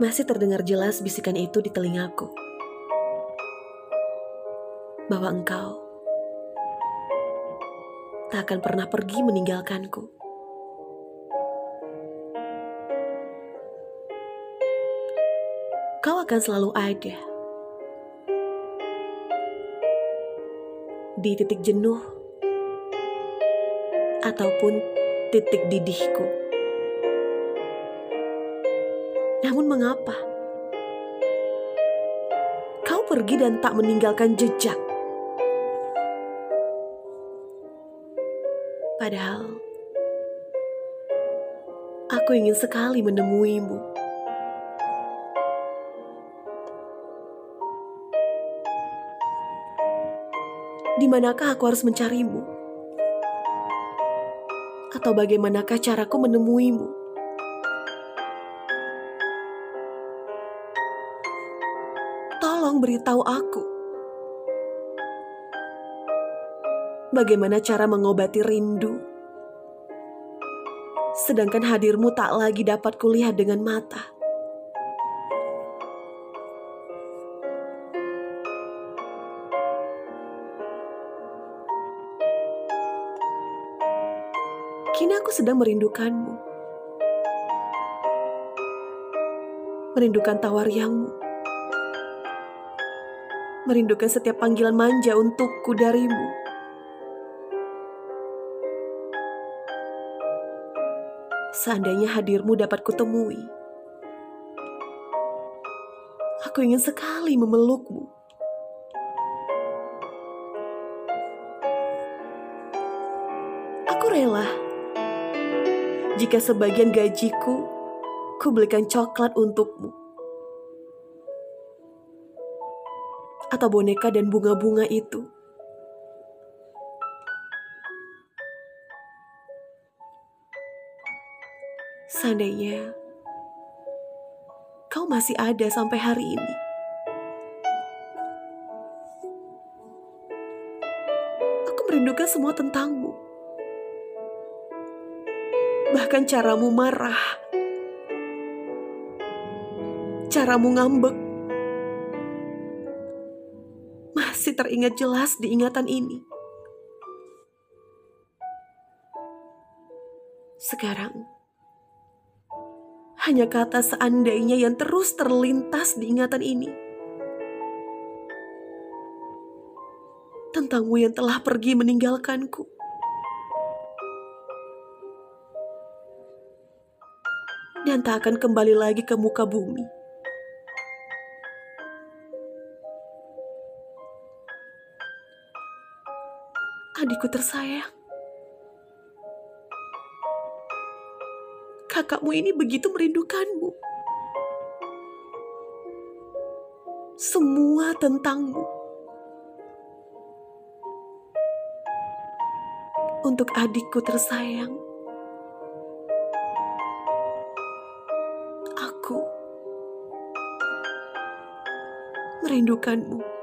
Masih terdengar jelas bisikan itu di telingaku. Bahwa engkau tak akan pernah pergi meninggalkanku. Kau akan selalu ada di titik jenuh ataupun titik didihku. Namun mengapa? Kau pergi dan tak meninggalkan jejak. Padahal aku ingin sekali menemuimu. Di manakah aku harus mencarimu? Atau bagaimanakah caraku menemuimu? Tolong beritahu aku. Bagaimana cara mengobati rindu? Sedangkan hadirmu tak lagi dapat kulihat dengan mata. Kini aku sedang merindukanmu. Merindukan tawariangmu. Merindukan setiap panggilan manja untukku darimu. Seandainya hadirmu dapat kutemui. Aku ingin sekali memelukmu. Aku rela jika sebagian gajiku ku belikan coklat untukmu. Atau boneka dan bunga-bunga itu. Seandainya kau masih ada sampai hari ini. Aku merindukan semua tentangmu. Bahkan caramu marah. Caramu ngambek. Masih teringat jelas di ingatan ini. Sekarang, hanya kata seandainya yang terus terlintas di ingatan ini. Tentangmu yang telah pergi meninggalkanku. Dan tak akan kembali lagi ke muka bumi. Adikku tersayang. kakakmu ini begitu merindukanmu. Semua tentangmu. Untuk adikku tersayang, aku merindukanmu.